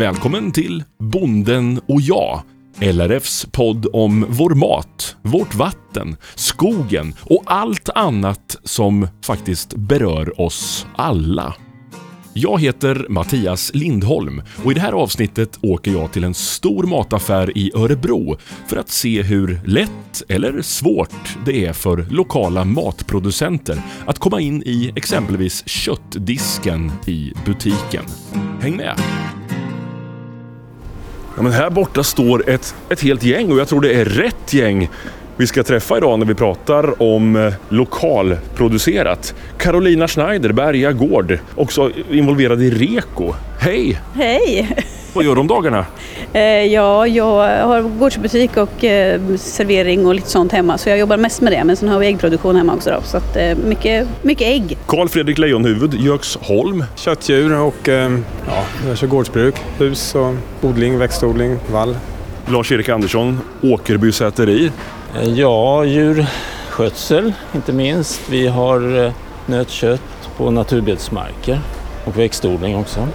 Välkommen till Bonden och jag. LRFs podd om vår mat, vårt vatten, skogen och allt annat som faktiskt berör oss alla. Jag heter Mattias Lindholm och i det här avsnittet åker jag till en stor mataffär i Örebro för att se hur lätt eller svårt det är för lokala matproducenter att komma in i exempelvis köttdisken i butiken. Häng med! Ja, men här borta står ett, ett helt gäng och jag tror det är rätt gäng vi ska träffa idag när vi pratar om eh, lokalproducerat. Carolina Schneider, Berga Gård, också involverad i Reko. Hej! Hej! Vad gör du om dagarna? Eh, ja, jag har gårdsbutik och eh, servering och lite sånt hemma så jag jobbar mest med det. Men sen har vi äggproduktion hemma också då, så att, mycket, mycket ägg. Carl Fredrik Lejonhuvud, Göksholm. Köttdjur och ja, jag kör gårdsbruk, hus och odling, växtodling, vall. Lars-Erik Andersson, Åkerby Säteri. Ja, djurskötsel inte minst. Vi har eh, nötkött på naturbetsmarker och växtodling också.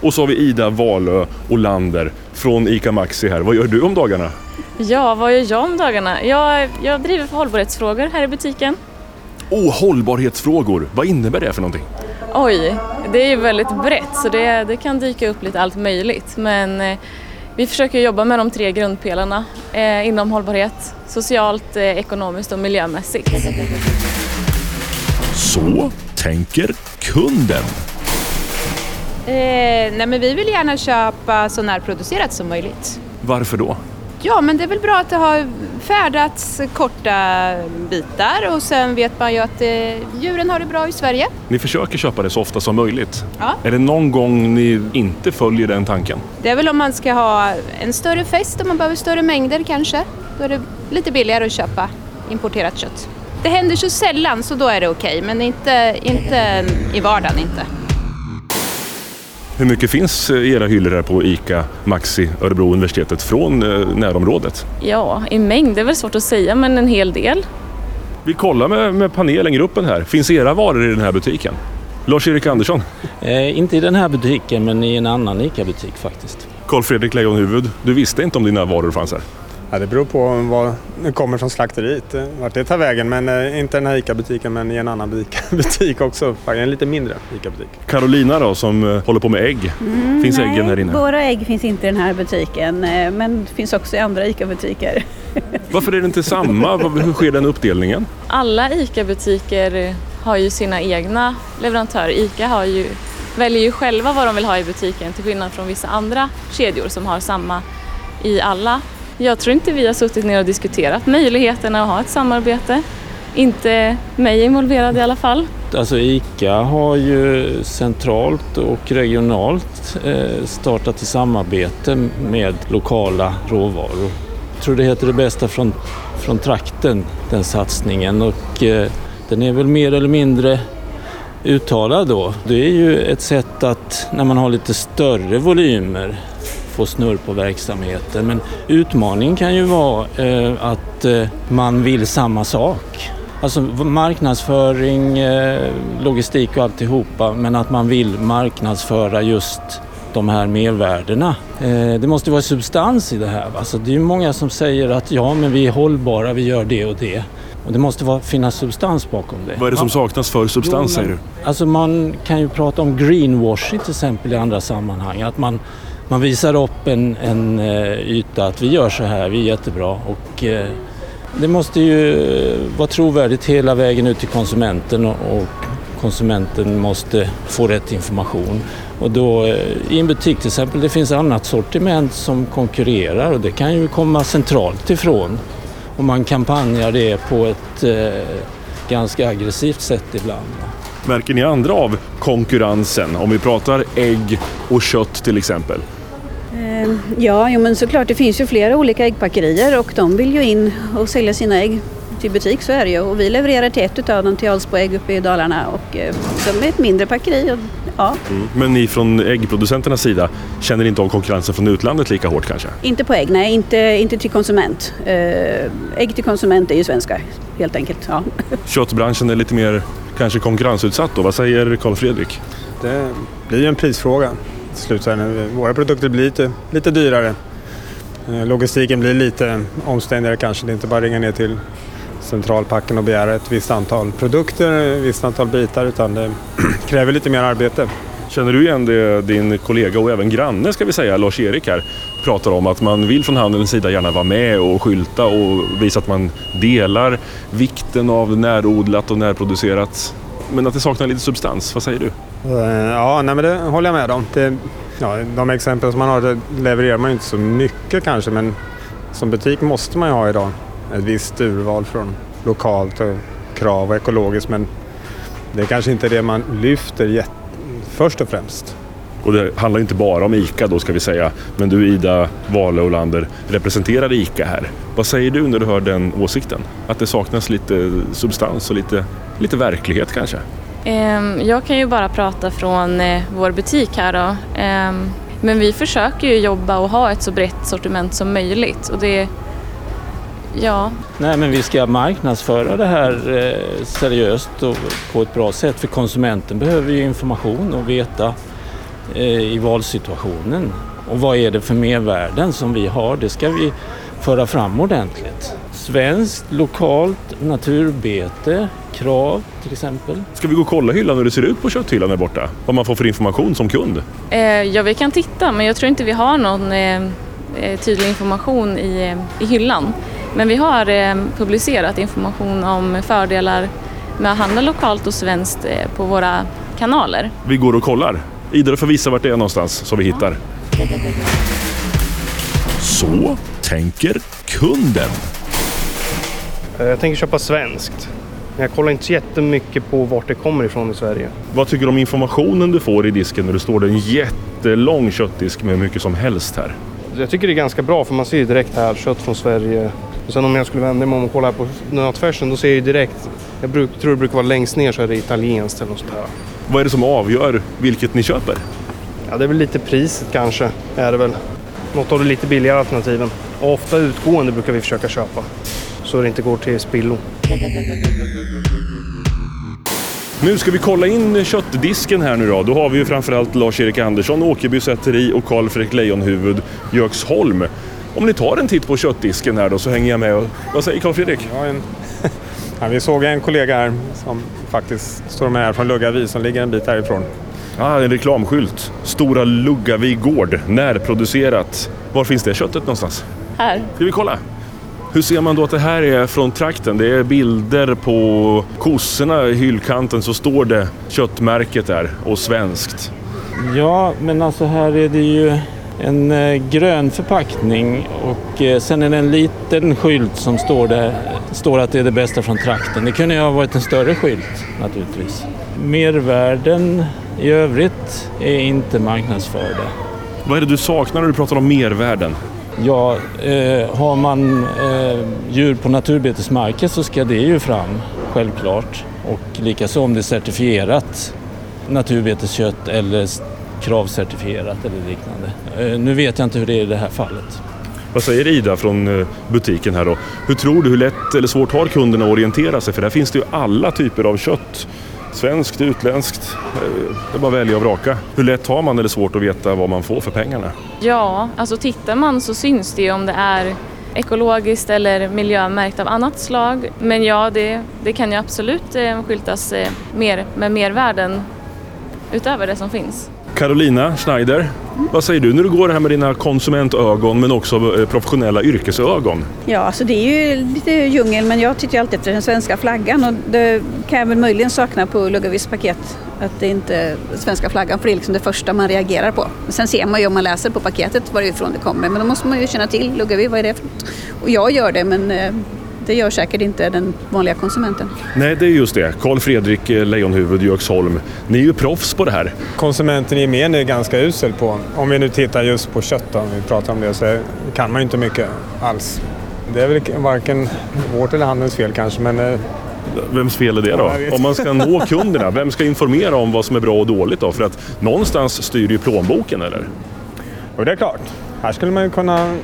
Och så har vi Ida Valö Olander från ICA Maxi här. Vad gör du om dagarna? Ja, vad gör jag om dagarna? Jag, jag driver för hållbarhetsfrågor här i butiken. Oh, hållbarhetsfrågor. Vad innebär det för någonting? Oj, det är ju väldigt brett så det, det kan dyka upp lite allt möjligt. Men eh, vi försöker jobba med de tre grundpelarna eh, inom hållbarhet. Socialt, eh, ekonomiskt och miljömässigt. Så tänker kunden. Eh, nej men vi vill gärna köpa så närproducerat som möjligt. Varför då? Ja men det är väl bra att det har färdats korta bitar och sen vet man ju att eh, djuren har det bra i Sverige. Ni försöker köpa det så ofta som möjligt. Ja. Är det någon gång ni inte följer den tanken? Det är väl om man ska ha en större fest och man behöver större mängder kanske. Då är det lite billigare att köpa importerat kött. Det händer så sällan så då är det okej men inte, inte i vardagen inte. Hur mycket finns eh, i era hyllor här på ICA Maxi Örebro universitetet från eh, närområdet? Ja, i mängd, det är väl svårt att säga men en hel del. Vi kollar med, med panelen, gruppen här. Finns era varor i den här butiken? Lars-Erik Andersson, Eh, inte i den här butiken men i en annan ICA-butik faktiskt. Carl Fredrik Lejonhuvud. Du visste inte om dina varor fanns här? Ja, det beror på vad det kommer från slakteriet, eh, vart det tar vägen. Men eh, inte den här ICA-butiken men i en annan butik, butik också. En lite mindre ICA-butik. Carolina då, som eh, håller på med ägg. Finns Nej, äggen här inne? Våra ägg finns inte i den här butiken eh, men det finns också i andra ICA-butiker. Varför är det inte samma? Hur sker den uppdelningen? Alla ICA-butiker har ju sina egna leverantörer. ICA har ju, väljer ju själva vad de vill ha i butiken till skillnad från vissa andra kedjor som har samma i alla. Jag tror inte vi har suttit ner och diskuterat möjligheterna att ha ett samarbete. Inte mig involverad i alla fall. Alltså ICA har ju centralt och regionalt eh, startat i samarbete med lokala råvaror. Jag tror det heter det bästa från, från trakten, den satsningen. Och eh, den är väl mer eller mindre uttalad då. Det är ju ett sätt att när man har lite större volymer få snurr på verksamheten. Men utmaningen kan ju vara eh, att eh, man vill samma sak. Alltså marknadsföring, eh, logistik och alltihopa, men att man vill marknadsföra just de här mervärdena. Det måste vara substans i det här. Va? Så det är ju många som säger att ja, men vi är hållbara, vi gör det och det. Och det måste vara, finnas substans bakom det. Vad är det som saknas för substans Jo, säger men- du? Alltså man kan ju prata om greenwashing till exempel i andra sammanhang. Att man, man visar upp en, en eh, yta att vi gör så här, vi är jättebra. Och, eh, det måste ju vara trovärdigt hela vägen ut till konsumenten och, konsumenten måste få rätt information. Och då eh, i en butik till exempel, det finns annat sortiment som konkurrerar och det kan ju komma centralt ifrån. Och man kampanjar det på ett eh, ganska aggressivt sätt ibland. Märker ni andra av konkurrensen? Om vi pratar ägg och kött till exempel. Eh, Ja, jo, men såklart det finns ju flera olika äggpackerier och de vill ju in och sälja sina ägg till butik, så är det ju. Och vi levererar till ett utav dem, till Alsbo ägg uppe i Dalarna och eh, de är ett mindre packeri. Och, ja, Men ni från äggproducenternas sida känner inte av konkurrensen från utlandet lika hårt kanske? inte på ägg, nej, inte, inte till konsument. Eh, ägg till konsument är ju svenska, helt enkelt. Ja. Köttbranschen är lite mer kanske konkurrensutsatt då. Vad säger Karl-Fredrik? Det blir ju en prisfråga. till slut våra produkter blir lite, lite dyrare. Eh, logistiken blir lite omständigare kanske. Det är inte bara att ringa ner till centralpacken och begära ett visst antal produkter, ett visst antal bitar utan det kräver lite mer arbete. Känner du igen det din kollega och även granne ska vi säga, Lars-Erik här, pratar om att man vill från handelns sida gärna vara med och skylta och visa att man delar vikten av närodlat och närproducerat. Men att det saknar lite substans, vad säger du? Eh, ja, nej, men det håller jag med om. Det, ja, de exempel som man har levererar man ju inte så mycket kanske men som butik måste man ju ha idag ett visst urval från lokalt och krav och ekologiskt men det är kanske inte det man lyfter jätte först och främst. Och det handlar inte bara om ICA då ska vi säga, men du Ida Wahle Olander representerar ICA här. Vad säger du när du hör den åsikten? Att det saknas lite substans och lite, lite verklighet kanske? Ehm, Jag kan ju bara prata från eh, vår butik här då. Ehm, Men vi försöker ju jobba och ha ett så brett sortiment som möjligt och det... Ja, Nej, men vi ska marknadsföra det här eh, seriöst och på ett bra sätt för konsumenten behöver ju information och veta eh, i valsituationen. Och vad är det för mervärden som vi har? Det ska vi föra fram ordentligt. Svenskt, lokalt, naturbete, krav till exempel. Ska vi gå och kolla hyllan hur det ser ut på kötthyllan där borta? Vad man får för information som kund? Eh, Ja, vi kan titta men jag tror inte vi har någon eh, eh, tydlig information i, i hyllan. Men vi har eh, publicerat information om fördelar med att handla lokalt och svenskt eh, på våra kanaler. Vi går och kollar. Du får visa vart det är någonstans så vi hittar. Så tänker kunden. Eh, Jag tänker köpa svenskt. Men jag kollar inte så jättemycket på vart det kommer ifrån i Sverige. Vad tycker du om informationen du får i disken när det står en jättelång köttdisk med mycket som helst här? Jag tycker det är ganska bra för man ser ju direkt här kött från Sverige. Och sen om jag skulle vända mig om och kolla på nötfärsen då ser jag ju direkt. Jag bruk, tror det brukar vara längst ner så är det italienskt eller något sånt här. Vad är det som avgör vilket ni köper? Ja, det är väl lite priset kanske. Är det väl. Något av de lite billigare alternativen. Och ofta utgående brukar vi försöka köpa. Så det inte går till spillo. Nu ska vi kolla in köttdisken här nu då. Då har vi ju framförallt Lars-Erik Andersson, Åkerby Säteri och Carl Fredrik Leijonhuvud, Göksholm. Om ni tar en titt på köttdisken här då så hänger jag med. Och, vad säger Carl Fredrik? Ja, en, ja, vi såg en kollega här som faktiskt står med här från Luggavi som ligger en bit härifrån. Ah, en reklamskylt. Stora Luggavi gård, närproducerat. Var finns det köttet någonstans? Här. Ska vi kolla? Hur ser man då att det här är från trakten? Det är bilder på kossorna i hyllkanten så står det köttmärket där och svenskt. Ja, men alltså här är det ju en eh, grön förpackning och eh, sen är det en liten skylt som står där står att det är det bästa från trakten. Det kunde ju ha varit en större skylt naturligtvis. Mervärden i övrigt är inte marknadsförda. Vad är det du saknar när du pratar om mervärden? Ja, eh, har man eh, djur på naturbetesmarker så ska det ju fram, självklart. Och likaså om det är certifierat naturbeteskött eller kravcertifierat eller liknande. Eh, nu vet jag inte hur det är i det här fallet. Vad säger Ida från eh, butiken här då? Hur tror du, hur lätt eller svårt har kunderna att orientera sig? För där finns det ju alla typer av kött. Svenskt, utländskt. Eh, Det är bara att välja och vraka. Hur lätt har man eller svårt att veta vad man får för pengarna? Ja, alltså tittar man så syns det ju om det är ekologiskt eller miljömärkt av annat slag. Men ja, det, det kan ju absolut skyltas mer med mervärden utöver det som finns. Carolina Schneider, vad säger du när du går här med dina konsumentögon men också eh, professionella yrkesögon? Ja, alltså det är ju lite djungel men jag tittar ju alltid efter den svenska flaggan och det kan jag väl möjligen sakna på Luggavis paket. Att det inte är svenska flaggan för det är liksom det första man reagerar på. Sen ser man ju om man läser på paketet varifrån det kommer men då måste man ju känna till Luggavi, vad är det för något? Och jag gör det men eh, det gör säkert inte den vanliga konsumenten. Nej, det är just det. Carl Fredrik eh, Leijonhuvud, Göksholm. Ni är ju proffs på det här. Konsumenten i gemen är ganska usel på, om vi nu tittar just på kött då, om vi pratar om det, så kan man ju inte mycket alls. Det är väl varken vårt eller handelns fel kanske, men eh, Vems fel är det då? Om man ska nå kunderna, vem ska informera om vad som är bra och dåligt då? För att någonstans styr ju plånboken, eller? och det är klart. Här skulle man ju kunna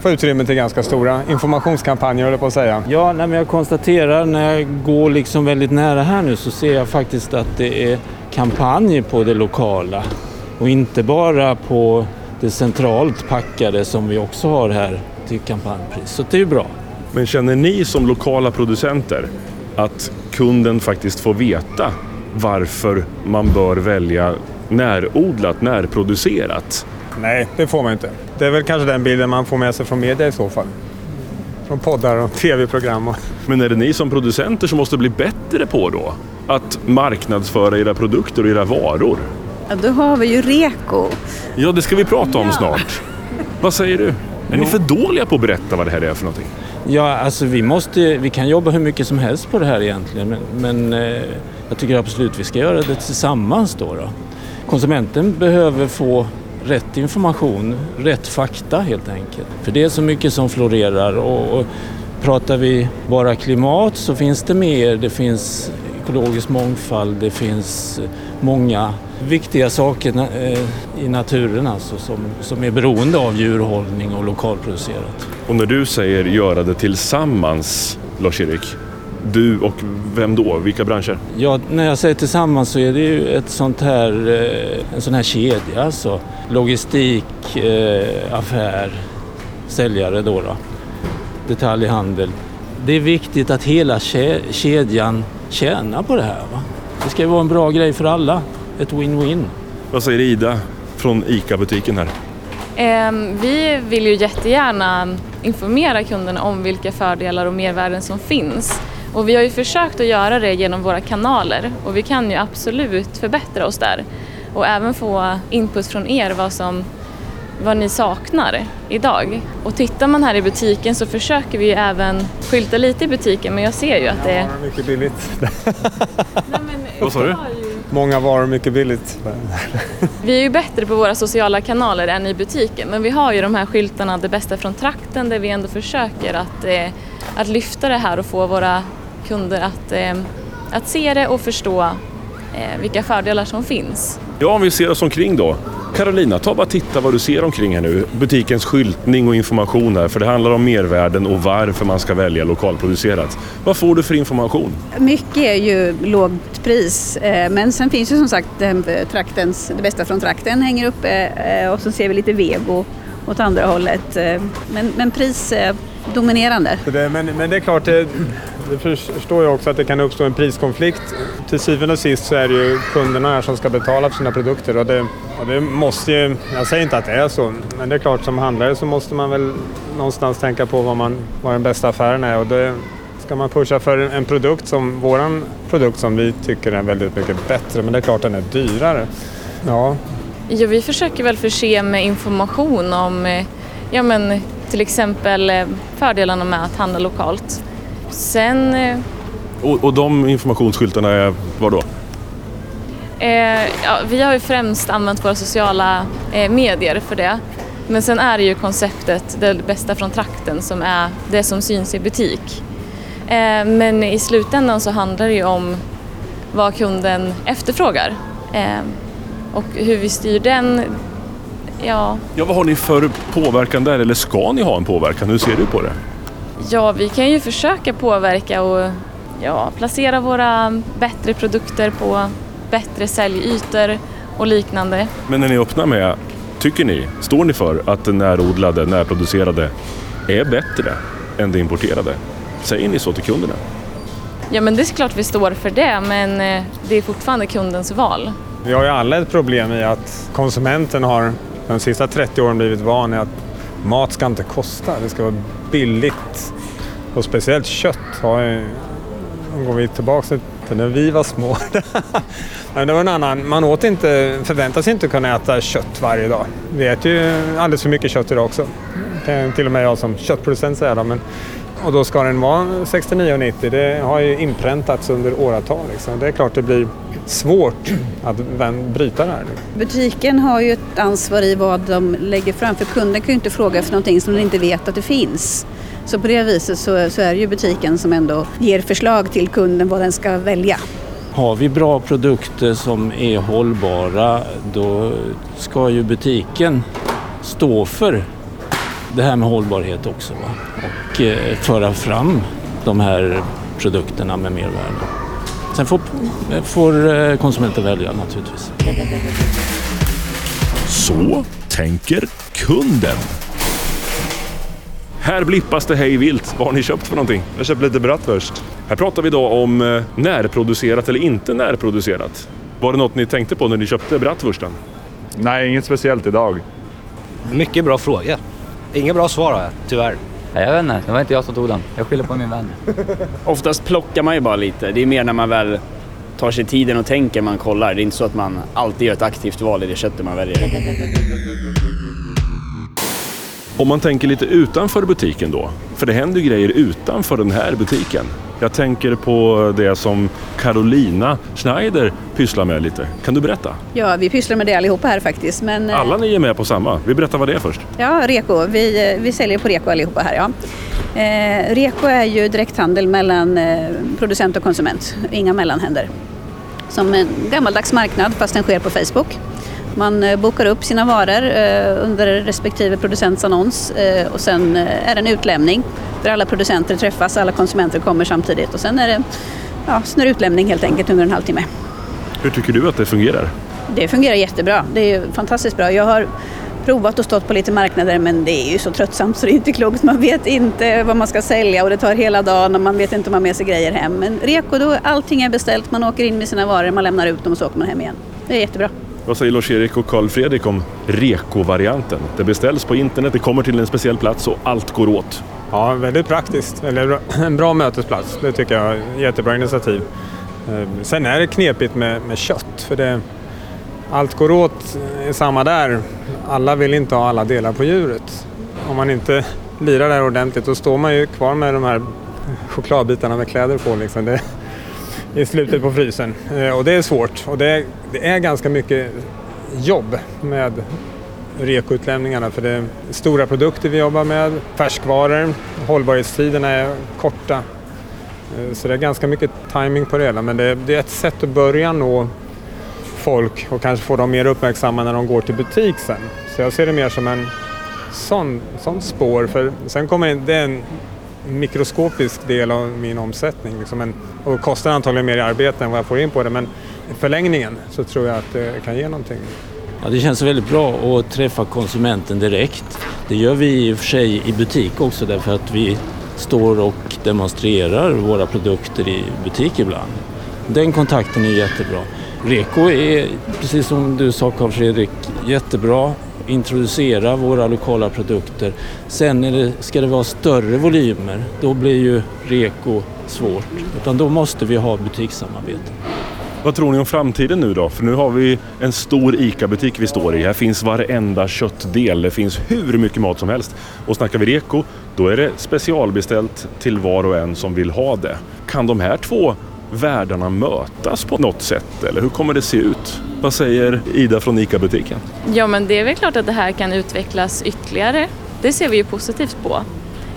få utrymme till ganska stora informationskampanjer, höll jag på att säga. Ja, nej, men jag konstaterar när jag går liksom väldigt nära här nu så ser jag faktiskt att det är kampanjer på det lokala. Och inte bara på det centralt packade som vi också har här till kampanjpris. Så det är ju bra. Men känner ni som lokala producenter att kunden faktiskt får veta varför man bör välja närodlat, närproducerat? Nej, det får man inte. Det är väl kanske den bilden man får med sig från media i så fall. Från poddar och tv-program. Och... Men är det ni som producenter som måste bli bättre på då? Att marknadsföra era produkter och era varor? Ja, då har vi ju REKO. Ja, det ska vi prata om snart. Vad säger du? Är ni för dåliga på att berätta vad det här är för någonting? Ja, alltså vi, måste, vi kan jobba hur mycket som helst på det här egentligen men, men eh, jag tycker absolut vi ska göra det tillsammans då, då. Konsumenten behöver få rätt information, rätt fakta helt enkelt. För det är så mycket som florerar och, pratar vi bara klimat så finns det mer. Det finns ekologisk mångfald, det finns eh, många viktiga saker eh, i naturen alltså som, som är beroende av djurhållning och lokalproducerat. Och när du säger göra det tillsammans, Lars-Erik, du och vem då? Vilka branscher? Ja, när jag säger tillsammans så är det ju ett sånt här, eh, en sån här kedja alltså. Logistik, eh, affär, säljare då, då. Detaljhandel. Det är viktigt att hela kedjan tjänar på det här. Va? Det ska ju vara en bra grej för alla. Ett win-win. Vad säger Ida från ICA-butiken här? Ehm, vi vill ju jättegärna informera kunderna om vilka fördelar och mervärden som finns. Och vi har ju försökt att göra det genom våra kanaler och vi kan ju absolut förbättra oss där. Och även få input från er vad, som, vad ni saknar idag. Och tittar man här i butiken så försöker vi ju även skylta lite i butiken men jag ser ju att det är... Mycket billigt. Vad sa du? Många varor mycket billigt. Vi är ju bättre på våra sociala kanaler än i butiken men vi har ju de här skyltarna Det bästa från trakten där vi ändå försöker att, eh, att lyfta det här och få våra kunder att, eh, att se det och förstå eh, vilka fördelar som finns. Ja, om vi ser oss omkring då. Carolina, ta bara titta vad du ser omkring här nu. Butikens skyltning och information här, för det handlar om mervärden och varför man ska välja lokalproducerat. Vad får du för information? Mycket är ju lågt pris, eh, men sen finns ju som sagt traktens, det bästa från trakten hänger uppe och så ser vi lite vego åt andra hållet. Men, men pris är dominerande. men, men det är klart, det, förstår jag också att det kan uppstå en priskonflikt. Till syvende och sist så är det ju kunderna här som ska betala för sina produkter och det, och det måste ju, jag säger inte att det är så, men det är klart som handlare så måste man väl någonstans tänka på vad, man, vad den bästa affären är och det ska man pusha för en produkt som våran produkt som vi tycker är väldigt mycket bättre, men det är klart den är dyrare. Ja. Jo, vi försöker väl förse med information om eh, ja, men, till exempel eh, fördelarna med att handla lokalt. Sen... Eh, och, och de informationsskyltarna är vad då? Eh, ja, vi har ju främst använt våra sociala eh, medier för det. Men sen är det ju konceptet det bästa från trakten som är det som syns i butik. Eh, men i slutändan så handlar det ju om vad kunden efterfrågar. Eh, och hur vi styr den, ja... Ja, vad har ni för påverkan där? Eller ska ni ha en påverkan? Hur ser du på det? Ja, vi kan ju försöka påverka och ja, placera våra bättre produkter på bättre säljdytor och liknande. Men är ni öppna med, tycker ni, står ni för att det närodlade, närproducerade är bättre än det importerade? Säger ni så till kunderna? Ja, men det är klart vi står för det, men eh, det är fortfarande kundens val. Vi har ju alla ett problem i att konsumenten har de sista 30 åren blivit van i att mat ska inte kosta, det ska vara billigt. Och speciellt kött har ju, går vi tillbaka till när vi var små. det var en annan, man åt inte, förväntas inte kunna äta kött varje dag. Vi äter ju alldeles för mycket kött idag också. Till och med jag som köttproducent säger det. Men, och då ska den vara 69,90. Det har ju inpräntats under åratal. Liksom. Det är klart det blir svårt att bryta det här. Butiken har ju ett ansvar i vad de lägger fram för kunden kan ju inte fråga för någonting som den inte vet att det finns. Så på det viset så, så är det ju butiken som ändå ger förslag till kunden vad den ska välja. Har vi bra produkter som är hållbara då ska ju butiken stå för det här med hållbarhet också va? och eh, föra fram de här produkterna med mervärde. Sen får, får eh, konsumenten välja naturligtvis. Så tänker kunden. Här blippas det hej vilt. Vad har ni köpt för någonting? Jag köpte lite bratwurst. Här pratar vi idag om eh, närproducerat eller inte närproducerat. Var det något ni tänkte på när ni köpte bratwursten? Nej, inget speciellt idag. Mycket bra fråga. Inga bra svar har jag, tyvärr. Jag vet inte, det var inte jag som tog den. Jag skyller på min vän. Oftast plockar man ju bara lite. Det är mer när man väl tar sig tiden och tänker man kollar. Det är inte så att man alltid gör ett aktivt val i det köttet man väljer. Om man tänker lite utanför butiken då, för det händer ju grejer utanför den här butiken. Jag tänker på det som Carolina Schneider pysslar med lite. Kan du berätta? Ja, vi pysslar med det allihopa här faktiskt. Men, eh, Alla ni är med på samma. Vi berättar vad det är först. Ja, Reko. Vi, eh, vi säljer på Reko allihopa här. Ja. Eh, Reko är ju direkthandel mellan eh, producent och konsument, inga mellanhänder. Som en gammaldags marknad fast den sker på Facebook. Man eh, bokar upp sina varor eh, under respektive producents annons eh, och sen är det en utlämning där alla producenter träffas, alla konsumenter kommer samtidigt och sen är det ja, det utlämning helt enkelt under en halvtimme. Hur tycker du att det fungerar? Det fungerar jättebra. Det är fantastiskt bra. Jag har provat och stått på lite marknader men det är ju så tröttsamt så det är inte klokt. Man vet inte vad man ska sälja och det tar hela dagen och man vet inte om man har med sig grejer hem. Men Reko, då allting är beställt, man åker in med sina varor, man lämnar ut dem och så åker man hem igen. Det är jättebra. Vad säger Lars-Erik och Karl Fredrik om Reko-varianten? Det beställs på internet, det kommer till en speciell plats och allt går åt. Ja, väldigt praktiskt. Eller en bra mötesplats. Det tycker jag är jättebra initiativ. Eh, sen är det knepigt med, med kött. För det, allt går åt är samma där. Alla vill inte ha alla delar på djuret. Om man inte lirar där ordentligt då står man ju kvar med de här chokladbitarna med kläder på. Liksom. Det, i slutet på frysen. Eh, och det är svårt. Och det, det är ganska mycket jobb med rekoutlämningarna för det är stora produkter vi jobbar med, färskvaror, hållbarhetstiderna är korta. Eh, så det är ganska mycket timing på det hela men det, det är ett sätt att börja nå folk och kanske få dem mer uppmärksamma när de går till butik sen. Så jag ser det mer som en sån, sån spår för sen kommer det, det är en mikroskopisk del av min omsättning liksom en, och kostar antagligen mer i arbete än vad jag får in på det men i förlängningen så tror jag att det kan ge någonting. Ja, det känns väldigt bra att träffa konsumenten direkt. Det gör vi i och för sig i butik också därför att vi står och demonstrerar våra produkter i butik ibland. Den kontakten är jättebra. Reko är, precis som du sa Carl Fredrik, jättebra. Introducera våra lokala produkter. Sen är det, ska det vara större volymer, då blir ju Reko svårt. Utan då måste vi ha butikssamarbete. Vad tror ni om framtiden nu då? För nu har vi en stor ICA-butik vi står i. Här finns varenda köttdel. Det finns hur mycket mat som helst. Och snackar vi reko, då är det specialbeställt till var och en som vill ha det. Kan de här två världarna mötas på något sätt? Eller hur kommer det se ut? Vad säger Ida från ICA-butiken? Ja, men det är väl klart att det här kan utvecklas ytterligare. Det ser vi ju positivt på.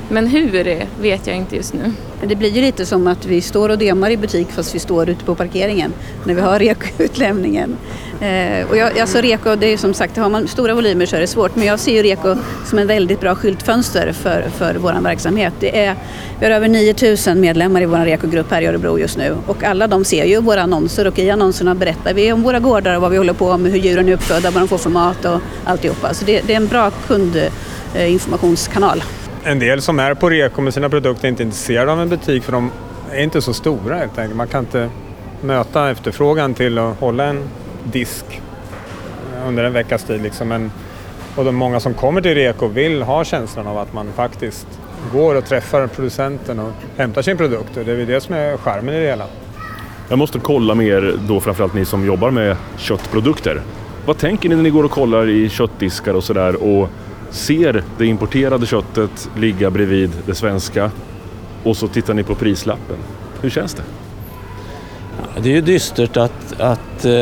Men hur det vet jag inte just nu. Det blir ju lite som att vi står och demar i butik fast vi står ute på parkeringen när vi har Reko-utlämningen. Eh, och jag, alltså Reko, det är som sagt, har man stora volymer så är det svårt. Men jag ser ju Reko som en väldigt bra skyltfönster för, för vår verksamhet. Det är, vi har över 9000 medlemmar i vår Reko-grupp här i Örebro just nu. Och alla de ser ju våra annonser och i annonserna berättar vi om våra gårdar och vad vi håller på med, hur djuren är uppfödda, vad de får för mat och alltihopa. Så det, det är en bra kundinformationskanal. En del som är på reko med sina produkter är inte intresserade av en butik för de är inte så stora helt enkelt. Man kan inte möta efterfrågan till att hålla en disk under en veckas tid. Liksom. Men, och de många som kommer till reko vill ha känslan av att man faktiskt går och träffar producenten och hämtar sin produkt. Och det är väl det som är charmen i det hela. Jag måste kolla med er då framförallt ni som jobbar med köttprodukter. Vad tänker ni när ni går och kollar i köttdiskar och sådär och ser det importerade köttet ligga bredvid det svenska och så tittar ni på prislappen. Hur känns det? Det är ju dystert att, att eh,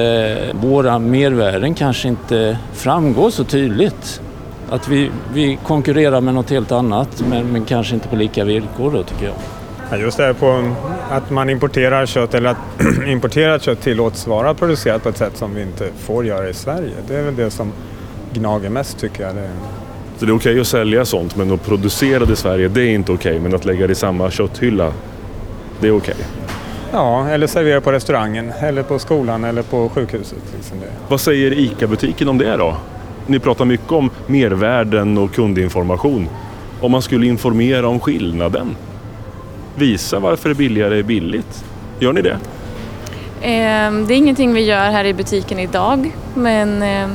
våra mervärden kanske inte framgår så tydligt. Att vi, vi konkurrerar med något helt annat men, men kanske inte på lika villkor då tycker jag. Ja, just det här på att man importerar kött eller att importerat kött tillåts vara producerat på ett sätt som vi inte får göra i Sverige. Det är väl det som gnager mest tycker jag. Det Så det är okej att sälja sånt men att producera det i Sverige det är inte okej. Men att lägga det i samma kötthylla det är okej. Ja, eller servera på restaurangen eller på skolan eller på sjukhuset. Liksom det. Vad säger ICA-butiken om det då? ni pratar mycket om mervärden och kundinformation. Om man skulle informera om skillnaden, visa varför det billigare är billigt. Gör ni det? Ehm, Det är ingenting vi gör här i butiken idag men ehm,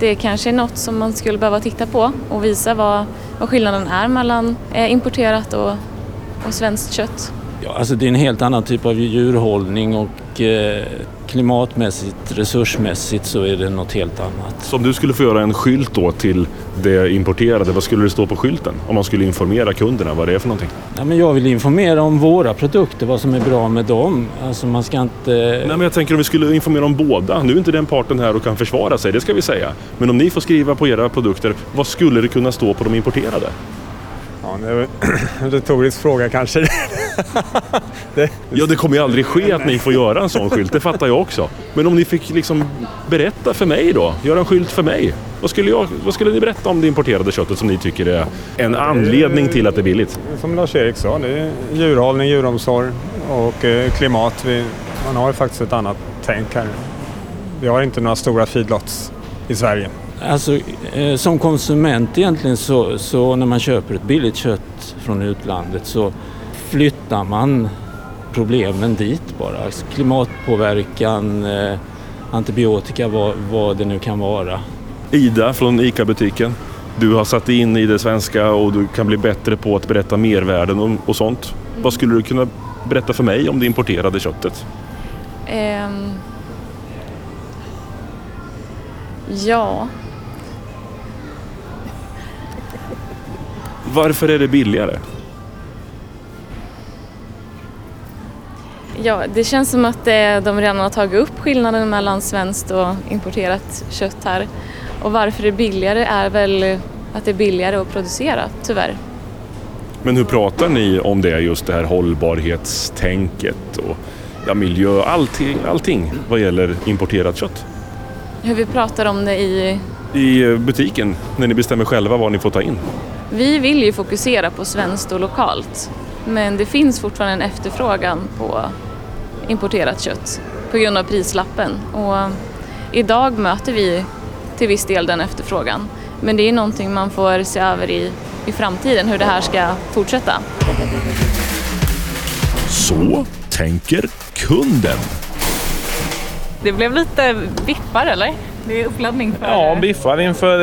det kanske är något som man skulle behöva titta på och visa vad, vad skillnaden är mellan eh, importerat och, och svenskt kött. Ja, alltså det är en helt annan typ av djurhållning och eh, klimatmässigt, resursmässigt så är det något helt annat. Så om du skulle få göra en skylt då till det importerade, vad skulle det stå på skylten? Om man skulle informera kunderna vad det är för någonting? Ja, men jag vill informera om våra produkter, vad som är bra med dem. Alltså man ska inte... Nej, men jag tänker om vi skulle informera om båda. Nu är inte den parten här och kan försvara sig, det ska vi säga. Men om ni får skriva på era produkter, vad skulle det kunna stå på de importerade? Ja, det är en retorisk fråga kanske. det, Ja, det kommer ju aldrig ske att ni får göra en sån skylt, det fattar jag också. Men om ni fick liksom berätta för mig då, göra en skylt för mig. Vad skulle, jag, vad skulle ni berätta om det importerade köttet som ni tycker är en anledning till att det är billigt? som Lars-Erik sa, det är djurhållning, djuromsorg och eh, klimat. Vi, man har ju faktiskt ett annat tänk här. Vi har inte några stora feedlots i Sverige. Alltså, eh, som konsument egentligen så, så när man köper ett billigt kött från utlandet så flyttar man problemen dit bara. Alltså, klimatpåverkan, eh, antibiotika, vad, vad det nu kan vara. Ida från ICA-butiken. Du har satt in i det svenska och du kan bli bättre på att berätta mervärden och, och sånt. Vad skulle du kunna berätta för mig om det importerade köttet? Ehm, ja, Varför är det billigare? Ja, det känns som att eh, de redan har tagit upp skillnaden mellan svenskt och importerat kött här. Och varför det är billigare är väl att det är billigare att producera, tyvärr. Men hur pratar ni om det, just det här hållbarhetstänket och ja, miljö, allting, allting vad gäller importerat kött? Hur vi pratar om det i... I eh, butiken, när ni bestämmer själva vad ni får ta in. Vi vill ju fokusera på svenskt och lokalt. Men det finns fortfarande en efterfrågan på importerat kött på grund av prislappen. Och idag möter vi till viss del den efterfrågan. Men det är någonting man får se över i, i framtiden, hur det här ska fortsätta. Så tänker kunden. Det blev lite biffar eller? Det är uppladdning för... Ja, biffar inför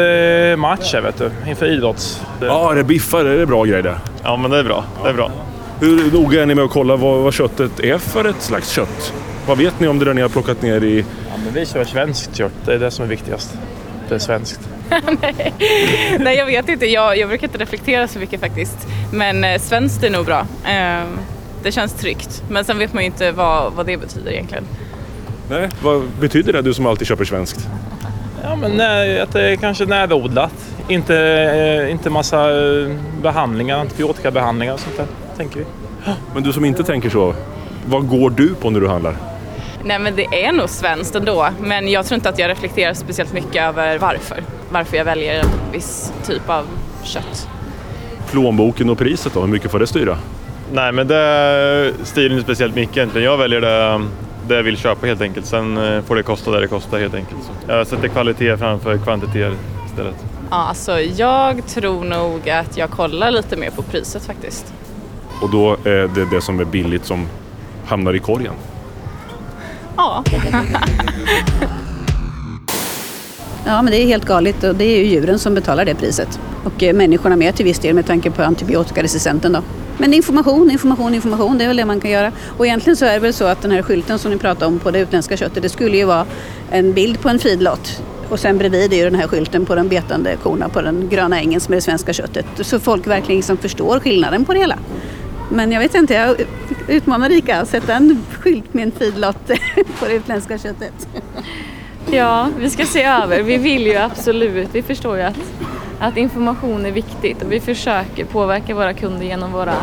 eh, matcher vet du. Inför idrotts... Ja, det är biffar, det är bra grej det. Ja, men det är bra. Det är bra. Hur noga är ni med att kolla vad, vad köttet är för ett slags kött? Vad vet ni om det där ni har plockat ner i... Ja, men vi kör svenskt kött. Det är det som är viktigast. Det är svenskt. Nej. Nej, jag vet inte. Jag, jag brukar inte reflektera så mycket faktiskt. Men eh, svenskt är nog bra. Eh, det känns tryggt. Men sen vet man ju inte vad, vad det betyder egentligen. Nej, vad betyder det du som alltid köper svenskt? Ja, men nej, att det är kanske närodlat. Inte, eh, inte massa eh, behandlingar, antibiotikabehandlingar och sånt där, tänker vi. Men du som inte tänker så, vad går du på när du handlar? Nej men det är nog svenskt ändå. Men jag tror inte att jag reflekterar speciellt mycket över varför. Varför jag väljer en viss typ av kött. Plånboken och priset då, hur mycket får det styra? Nej, men det styr inte speciellt mycket egentligen. Jag väljer det, det jag vill köpa helt enkelt. Sen eh, får det kosta det det kostar helt enkelt. Så jag sätter kvalitet framför kvantitet istället. Ja, alltså jag tror nog att jag kollar lite mer på priset faktiskt. Och då är det det som är billigt som hamnar i korgen. Ja. Ja, men det är helt galet och det är ju djuren som betalar det priset. Och eh, människorna med till viss del med tanke på antibiotikaresistenten då. Men information, information, information, det är väl det man kan göra. Och egentligen så är det väl så att den här skylten som ni pratade om på det utländska köttet, det skulle ju vara en bild på en feedlot. Och sen bredvid är ju den här skylten på de betande korna på den gröna ängen som är det svenska köttet. Så folk verkligen liksom förstår skillnaden på det hela. Men jag vet inte, jag utmanar Rika att sätta en skylt med en feedlot på det utländska köttet. Ja, vi ska se över. Vi vill ju absolut, vi förstår ju att, att information är viktigt och vi försöker påverka våra kunder genom våra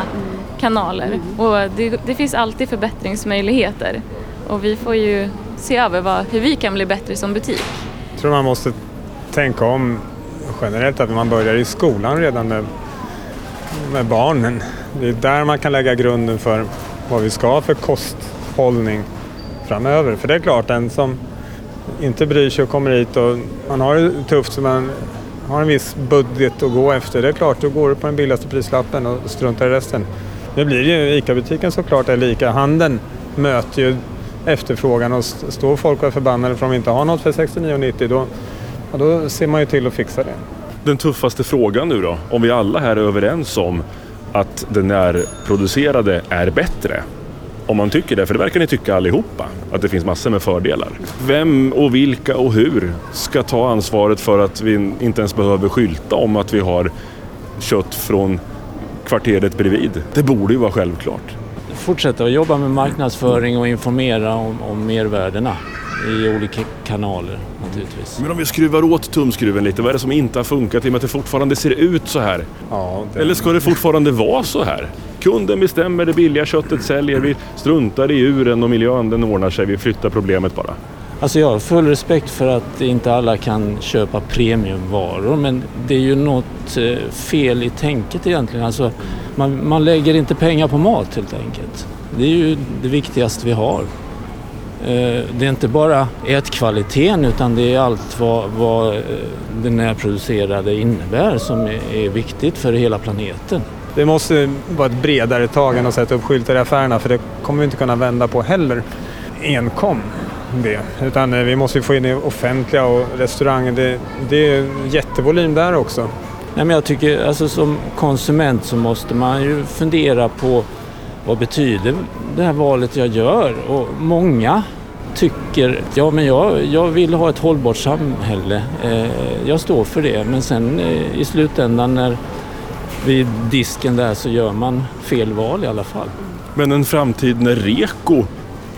kanaler. Och det, det finns alltid förbättringsmöjligheter och vi får ju se över vad, hur vi kan bli bättre som butik. Jag tror man måste tänka om generellt att man börjar i skolan redan med, med barnen. Det är där man kan lägga grunden för vad vi ska ha för kosthållning framöver. För det är klart, den som inte bryr sig och kommer hit och man har det tufft så man har en viss budget att gå efter. Det är klart, då går du på den billigaste prislappen och struntar i resten. Nu blir ju ICA-butiken såklart, eller ICA-handeln möter ju efterfrågan och står folk och är förbannade för att de inte har något för 69,90 då, ja, då ser man ju till att fixa det. Den tuffaste frågan nu då, om vi alla här är överens om att det närproducerade är bättre. Om man tycker det, för det verkar ni tycka allihopa, att det finns massor med fördelar. Vem och vilka och hur ska ta ansvaret för att vi inte ens behöver skylta om att vi har kött från kvarteret bredvid? Det borde ju vara självklart. Fortsätta att jobba med marknadsföring och informera om, om mervärdena i olika kanaler naturligtvis. Men om vi skruvar åt tumskruven lite, vad är det som inte har funkat i och med att det fortfarande ser ut så här? Ja, det... Eller ska det fortfarande vara så här? Kunden bestämmer, det billiga köttet säljer, vi struntar i djuren och miljön, den ordnar sig, vi flyttar problemet bara. Alltså jag har full respekt för att inte alla kan köpa premiumvaror men det är ju något eh, fel i tänket egentligen. Alltså man, man lägger inte pengar på mat helt enkelt. Det är ju det viktigaste vi har. Eh, det är inte bara ätkvaliteten utan det är allt vad, vad eh, det närproducerade innebär som är viktigt för hela planeten. Det måste vara ett bredare tag än att sätta upp skyltar i affärerna för det kommer vi inte kunna vända på heller enkom det. Utan eh, vi måste få in det offentliga och restauranger. Det, det är jättevolym där också. Nej, men jag tycker alltså som konsument så måste man ju fundera på vad betyder det här valet jag gör? Och många tycker, ja men jag, jag vill ha ett hållbart samhälle. Eh, jag står för det men sen eh, i slutändan när vid disken där så gör man fel val i alla fall. Men en framtid när Reko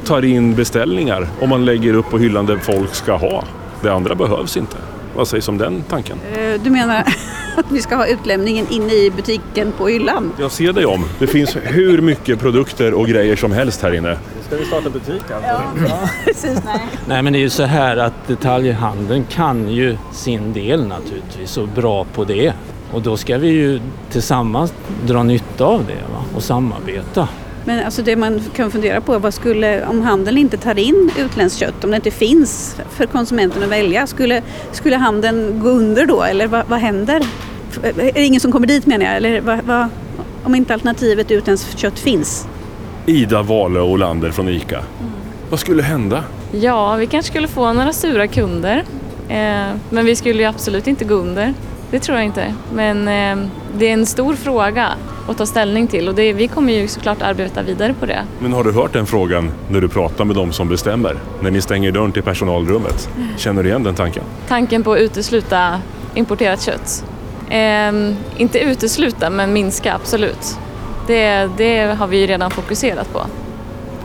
tar in beställningar om man lägger upp på hyllan där folk ska ha. Det andra behövs inte. Vad sägs om den tanken? Eh, Du menar att vi ska ha utlämningen inne i butiken på hyllan? Jag ser dig om. Det finns hur mycket produkter och grejer som helst här inne. Ska vi starta butik alltså? Ja, precis. Nej. Nej men det är ju så här att detaljhandeln kan ju sin del naturligtvis och bra på det. Och då ska vi ju tillsammans dra nytta av det va? och samarbeta. Men alltså det man kan fundera på, vad skulle, om handeln inte tar in utländskt kött, om det inte finns för konsumenten att välja, skulle, skulle handeln gå under då eller vad, vad händer? Är det ingen som kommer dit menar jag, eller vad, vad, om inte alternativet utländskt kött finns? Ida Wale Olander från ICA. Vad skulle hända? Ja, vi kanske skulle få några sura kunder. Eh, men vi skulle ju absolut inte gå under. Det tror jag inte. Men eh, det är en stor fråga att ta ställning till och det, vi kommer ju såklart arbeta vidare på det. Men har du hört den frågan när du pratar med de som bestämmer? När ni stänger dörren till personalrummet? Känner du igen den tanken? Tanken på att utesluta importerat kött. Eh, inte utesluta, men minska absolut. Det, det har vi ju redan fokuserat på.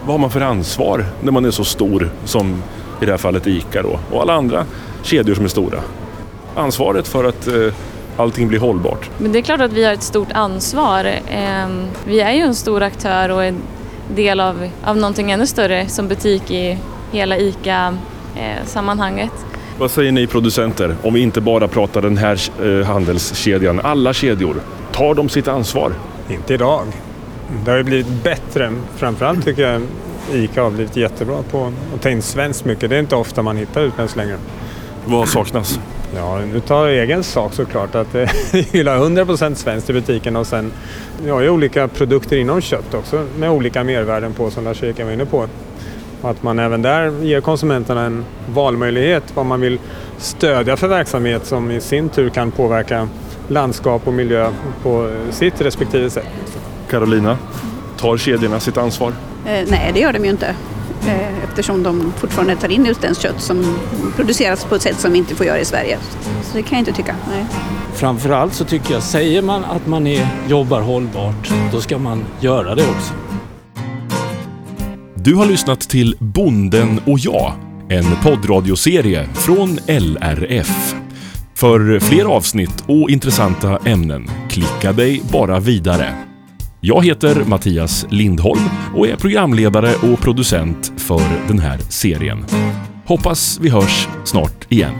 Vad har man för ansvar när man är så stor som i det här fallet ICA då och alla andra kedjor som är stora? Ansvaret för att eh, allting blir hållbart. Men det är klart att vi har ett stort ansvar. Eh, Vi är ju en stor aktör och en del av, av någonting ännu större som butik i hela ICA-sammanhanget. Vad säger ni producenter om vi inte bara pratar den här eh, handelskedjan, alla kedjor? Tar de sitt ansvar? Inte idag. Det har ju blivit bättre. Framförallt tycker jag ICA har blivit jättebra på att ta in svenskt mycket. Det är inte ofta man hittar utländskt längre. Vad saknas? Ja, nu tar jag egen sak såklart att eh, vi vill ha 100% svenskt i butiken och sen vi har ju olika produkter inom kött också med olika mervärden på som Lars-Erik var inne på. Och att man även där ger konsumenterna en valmöjlighet vad man vill stödja för verksamhet som i sin tur kan påverka landskap och miljö på sitt respektive sätt. Carolina, tar kedjorna sitt ansvar? Eh, nej, det gör de ju inte. Eftersom de fortfarande tar in utländskt kött som produceras på ett sätt som vi inte får göra i Sverige. Så det kan jag inte tycka. Nej. Framförallt så tycker jag, säger man att man är, jobbar hållbart, då ska man göra det också. Du har lyssnat till Bonden och jag, en poddradioserie från LRF. För fler avsnitt och intressanta ämnen, klicka dig bara vidare. Jag heter Mattias Lindholm och är programledare och producent för den här serien. Hoppas vi hörs snart igen.